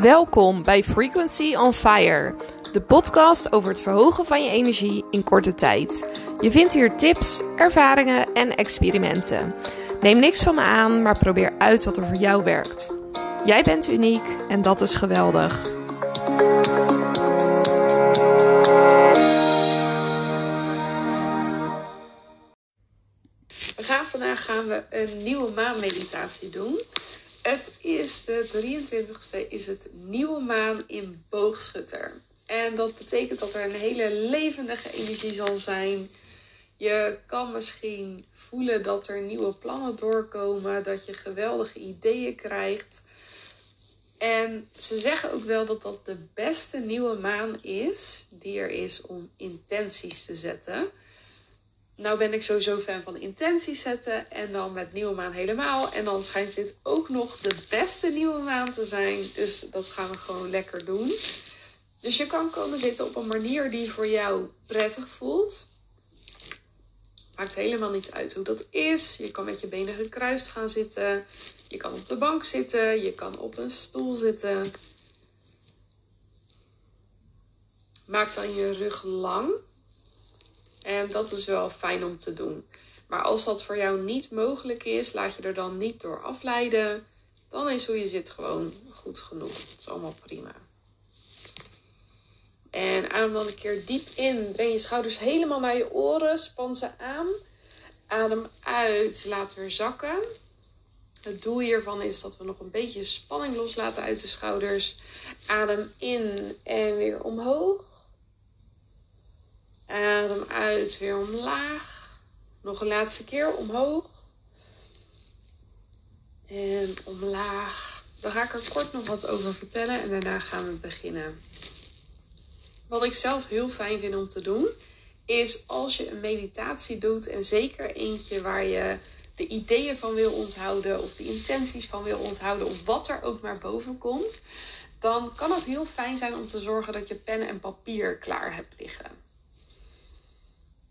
Welkom bij Frequency on Fire, de podcast over het verhogen van je energie in korte tijd. Je vindt hier tips, ervaringen en experimenten. Neem niks van me aan, maar probeer uit wat er voor jou werkt. Jij bent uniek en dat is geweldig. We gaan vandaag gaan we een nieuwe maanmeditatie doen. Het is de 23e, is het nieuwe maan in boogschutter. En dat betekent dat er een hele levendige energie zal zijn. Je kan misschien voelen dat er nieuwe plannen doorkomen, dat je geweldige ideeën krijgt. En ze zeggen ook wel dat dat de beste nieuwe maan is die er is om intenties te zetten. Nou ben ik sowieso fan van intenties zetten en dan met nieuwe maan helemaal. En dan schijnt dit ook nog de beste nieuwe maan te zijn. Dus dat gaan we gewoon lekker doen. Dus je kan komen zitten op een manier die voor jou prettig voelt. Maakt helemaal niet uit hoe dat is. Je kan met je benen gekruist gaan zitten. Je kan op de bank zitten. Je kan op een stoel zitten. Maak dan je rug lang. En dat is wel fijn om te doen. Maar als dat voor jou niet mogelijk is, laat je er dan niet door afleiden. Dan is hoe je zit gewoon goed genoeg. Dat is allemaal prima. En adem dan een keer diep in. Breng je schouders helemaal naar je oren. Span ze aan. Adem uit. Laat weer zakken. Het doel hiervan is dat we nog een beetje spanning loslaten uit de schouders. Adem in en weer omhoog. Adem uit, weer omlaag. Nog een laatste keer omhoog. En omlaag. Daar ga ik er kort nog wat over vertellen en daarna gaan we beginnen. Wat ik zelf heel fijn vind om te doen, is als je een meditatie doet en zeker eentje waar je de ideeën van wil onthouden of de intenties van wil onthouden of wat er ook maar boven komt, dan kan het heel fijn zijn om te zorgen dat je pen en papier klaar hebt liggen.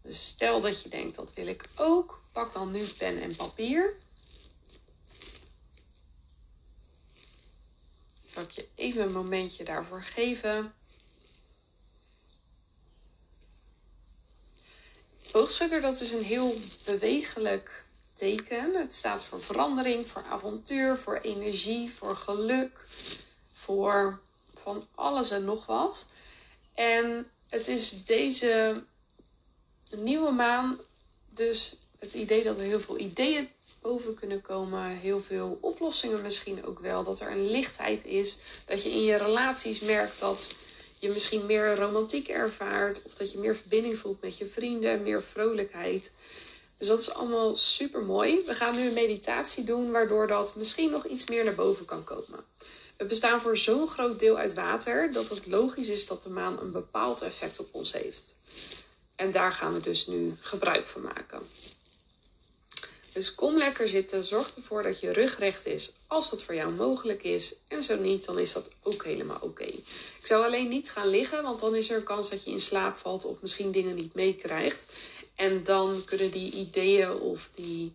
Dus stel dat je denkt, dat wil ik ook. Pak dan nu pen en papier. Zal ik je even een momentje daarvoor geven. Boogschutter, dat is een heel bewegelijk teken. Het staat voor verandering, voor avontuur, voor energie, voor geluk, voor van alles en nog wat. En het is deze nieuwe maan, dus het idee dat er heel veel ideeën boven kunnen komen, heel veel oplossingen misschien ook wel, dat er een lichtheid is, dat je in je relaties merkt dat je misschien meer romantiek ervaart of dat je meer verbinding voelt met je vrienden, meer vrolijkheid. Dus dat is allemaal super mooi. We gaan nu een meditatie doen waardoor dat misschien nog iets meer naar boven kan komen. We bestaan voor zo'n groot deel uit water dat het logisch is dat de maan een bepaald effect op ons heeft. En daar gaan we dus nu gebruik van maken. Dus kom lekker zitten. Zorg ervoor dat je rug recht is als dat voor jou mogelijk is. En zo niet, dan is dat ook helemaal oké. Ik zou alleen niet gaan liggen, want dan is er een kans dat je in slaap valt of misschien dingen niet meekrijgt. En dan kunnen die ideeën of die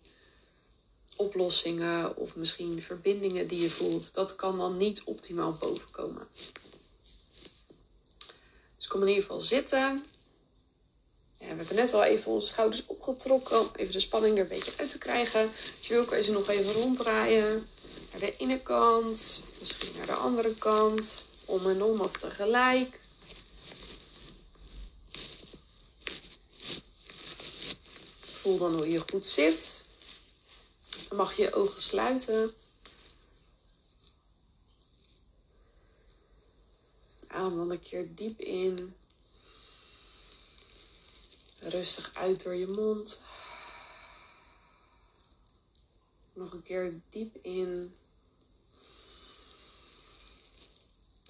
oplossingen of misschien verbindingen die je voelt, dat kan dan niet optimaal bovenkomen. Dus kom in ieder geval zitten. We hebben net al even onze schouders opgetrokken om even de spanning er een beetje uit te krijgen. Je wil nog even ronddraaien. Naar de ene kant, misschien naar de andere kant. Om en om of tegelijk. Voel dan hoe je goed zit. Dan mag je je ogen sluiten. Adem dan een keer diep in. Rustig uit door je mond. Nog een keer diep in.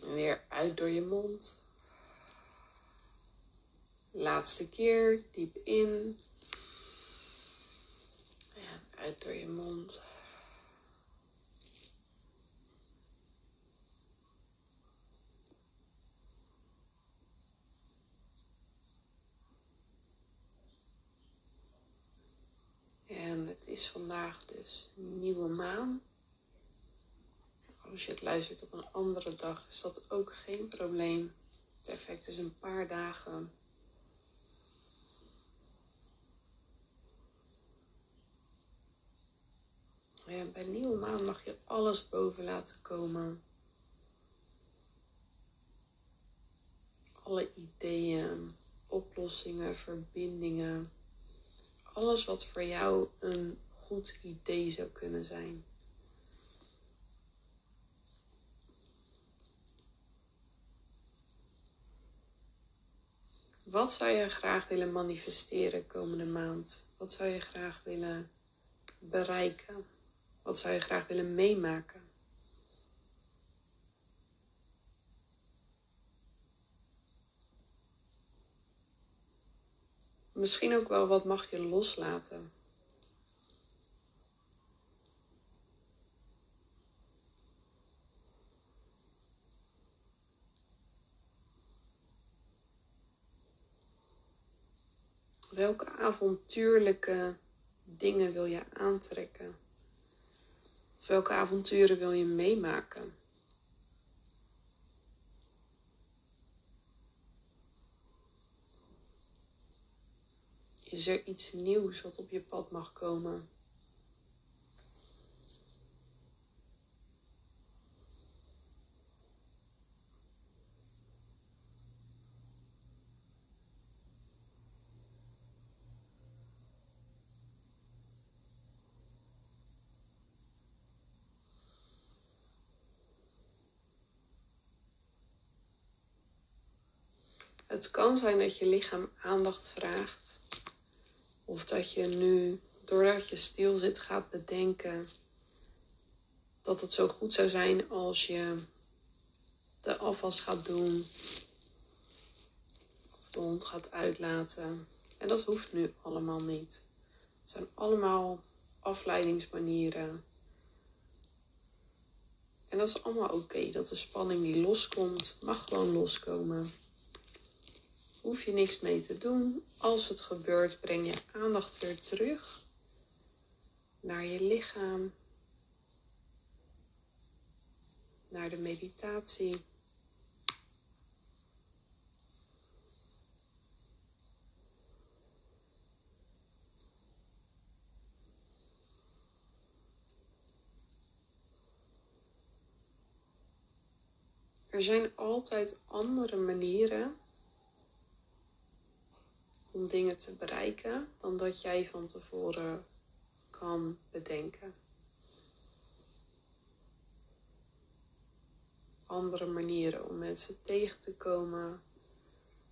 En weer uit door je mond. Laatste keer diep in. En uit door je mond. En het is vandaag dus nieuwe maan. Als je het luistert op een andere dag, is dat ook geen probleem. Het effect is een paar dagen. Bij nieuwe maan mag je alles boven laten komen. Alle ideeën, oplossingen, verbindingen. Alles wat voor jou een goed idee zou kunnen zijn. Wat zou je graag willen manifesteren komende maand? Wat zou je graag willen bereiken? Wat zou je graag willen meemaken? Misschien ook wel wat mag je loslaten. Welke avontuurlijke dingen wil je aantrekken? Of welke avonturen wil je meemaken? Is er iets nieuws wat op je pad mag komen? Het kan zijn dat je lichaam aandacht vraagt. Of dat je nu, doordat je stil zit, gaat bedenken dat het zo goed zou zijn als je de afwas gaat doen. Of de hond gaat uitlaten. En dat hoeft nu allemaal niet. Het zijn allemaal afleidingsmanieren. En dat is allemaal oké. Dat de spanning die loskomt, mag gewoon loskomen hoef je niks mee te doen. Als het gebeurt, breng je aandacht weer terug naar je lichaam, naar de meditatie. Er zijn altijd andere manieren om dingen te bereiken dan dat jij van tevoren kan bedenken. Andere manieren om mensen tegen te komen,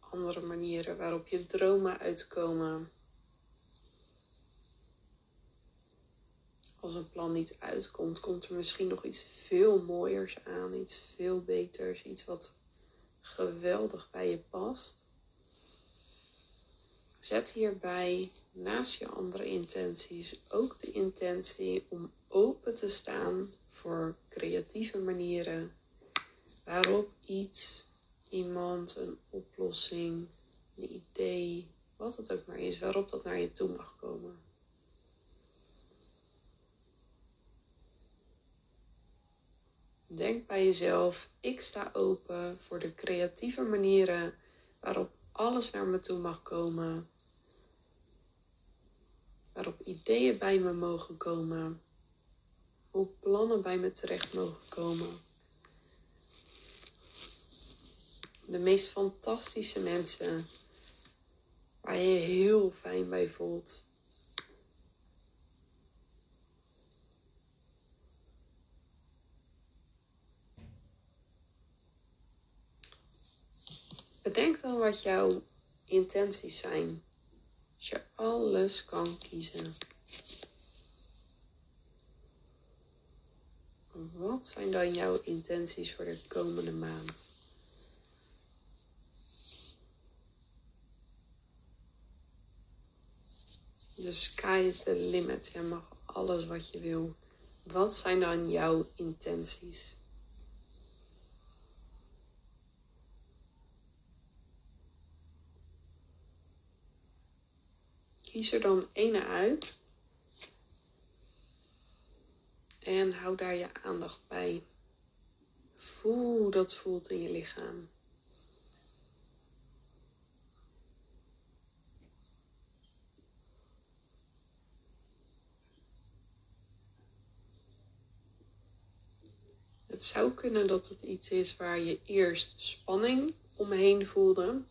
andere manieren waarop je dromen uitkomen. Als een plan niet uitkomt, komt er misschien nog iets veel mooiers aan, iets veel beters, iets wat geweldig bij je past. Zet hierbij naast je andere intenties ook de intentie om open te staan voor creatieve manieren waarop iets, iemand, een oplossing, een idee, wat het ook maar is, waarop dat naar je toe mag komen. Denk bij jezelf, ik sta open voor de creatieve manieren waarop alles naar me toe mag komen waarop ideeën bij me mogen komen, hoe plannen bij me terecht mogen komen. De meest fantastische mensen waar je heel fijn bij voelt. Bedenk dan wat jouw intenties zijn als je alles kan kiezen. Wat zijn dan jouw intenties voor de komende maand? De sky is the limit. Je mag alles wat je wil. Wat zijn dan jouw intenties? Kies er dan ene uit. En hou daar je aandacht bij. Voel hoe dat voelt in je lichaam. Het zou kunnen dat het iets is waar je eerst spanning omheen voelde.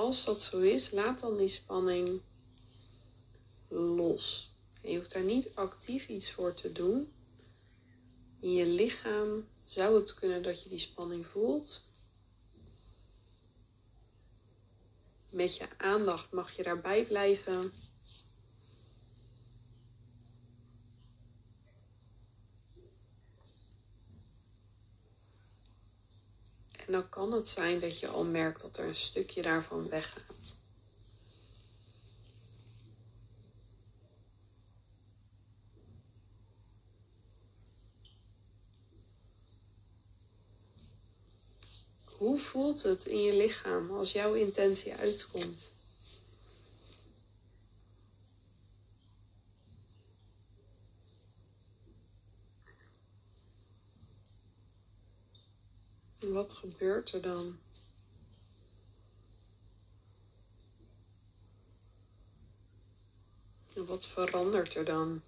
Als dat zo is, laat dan die spanning los. je hoeft daar niet actief iets voor te doen. In je lichaam zou het kunnen dat je die spanning voelt. Met je aandacht mag je daarbij blijven. En dan kan het zijn dat je al merkt dat er een stukje daarvan weggaat. Hoe voelt het in je lichaam als jouw intentie uitkomt? Wat gebeurt er dan? Wat verandert er dan?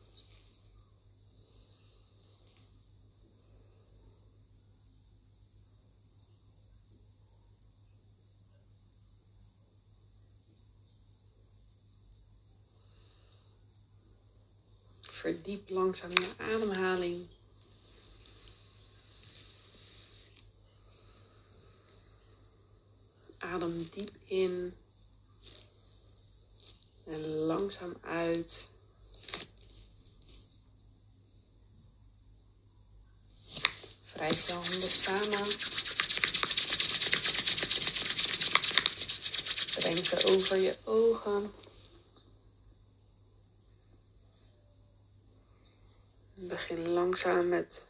Verdiep langzaam je ademhaling. Adem diep in en langzaam uit. Wrijf je handen samen. Breng ze over je ogen. Begin langzaam met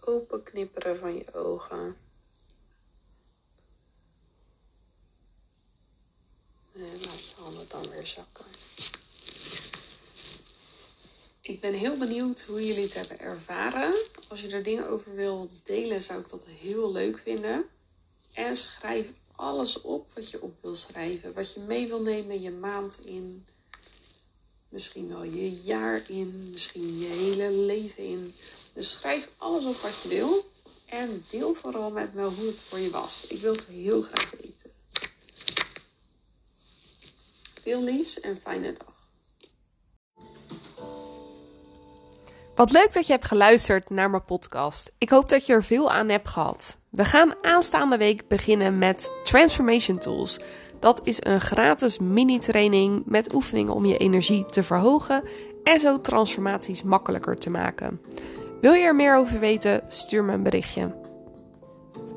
open knipperen van je ogen. En laat je handen dan weer zakken. Ik ben heel benieuwd hoe jullie het hebben ervaren. Als je er dingen over wil delen, zou ik dat heel leuk vinden. En schrijf alles op wat je op wil schrijven. Wat je mee wil nemen je maand in. Misschien wel je jaar in. Misschien je hele leven in. Dus schrijf alles op wat je wil. En deel vooral met me hoe het voor je was. Ik wil het heel graag weten. Veel liefs en fijne dag. Wat leuk dat je hebt geluisterd naar mijn podcast. Ik hoop dat je er veel aan hebt gehad. We gaan aanstaande week beginnen met Transformation Tools. Dat is een gratis mini-training met oefeningen om je energie te verhogen en zo transformaties makkelijker te maken. Wil je er meer over weten? Stuur me een berichtje.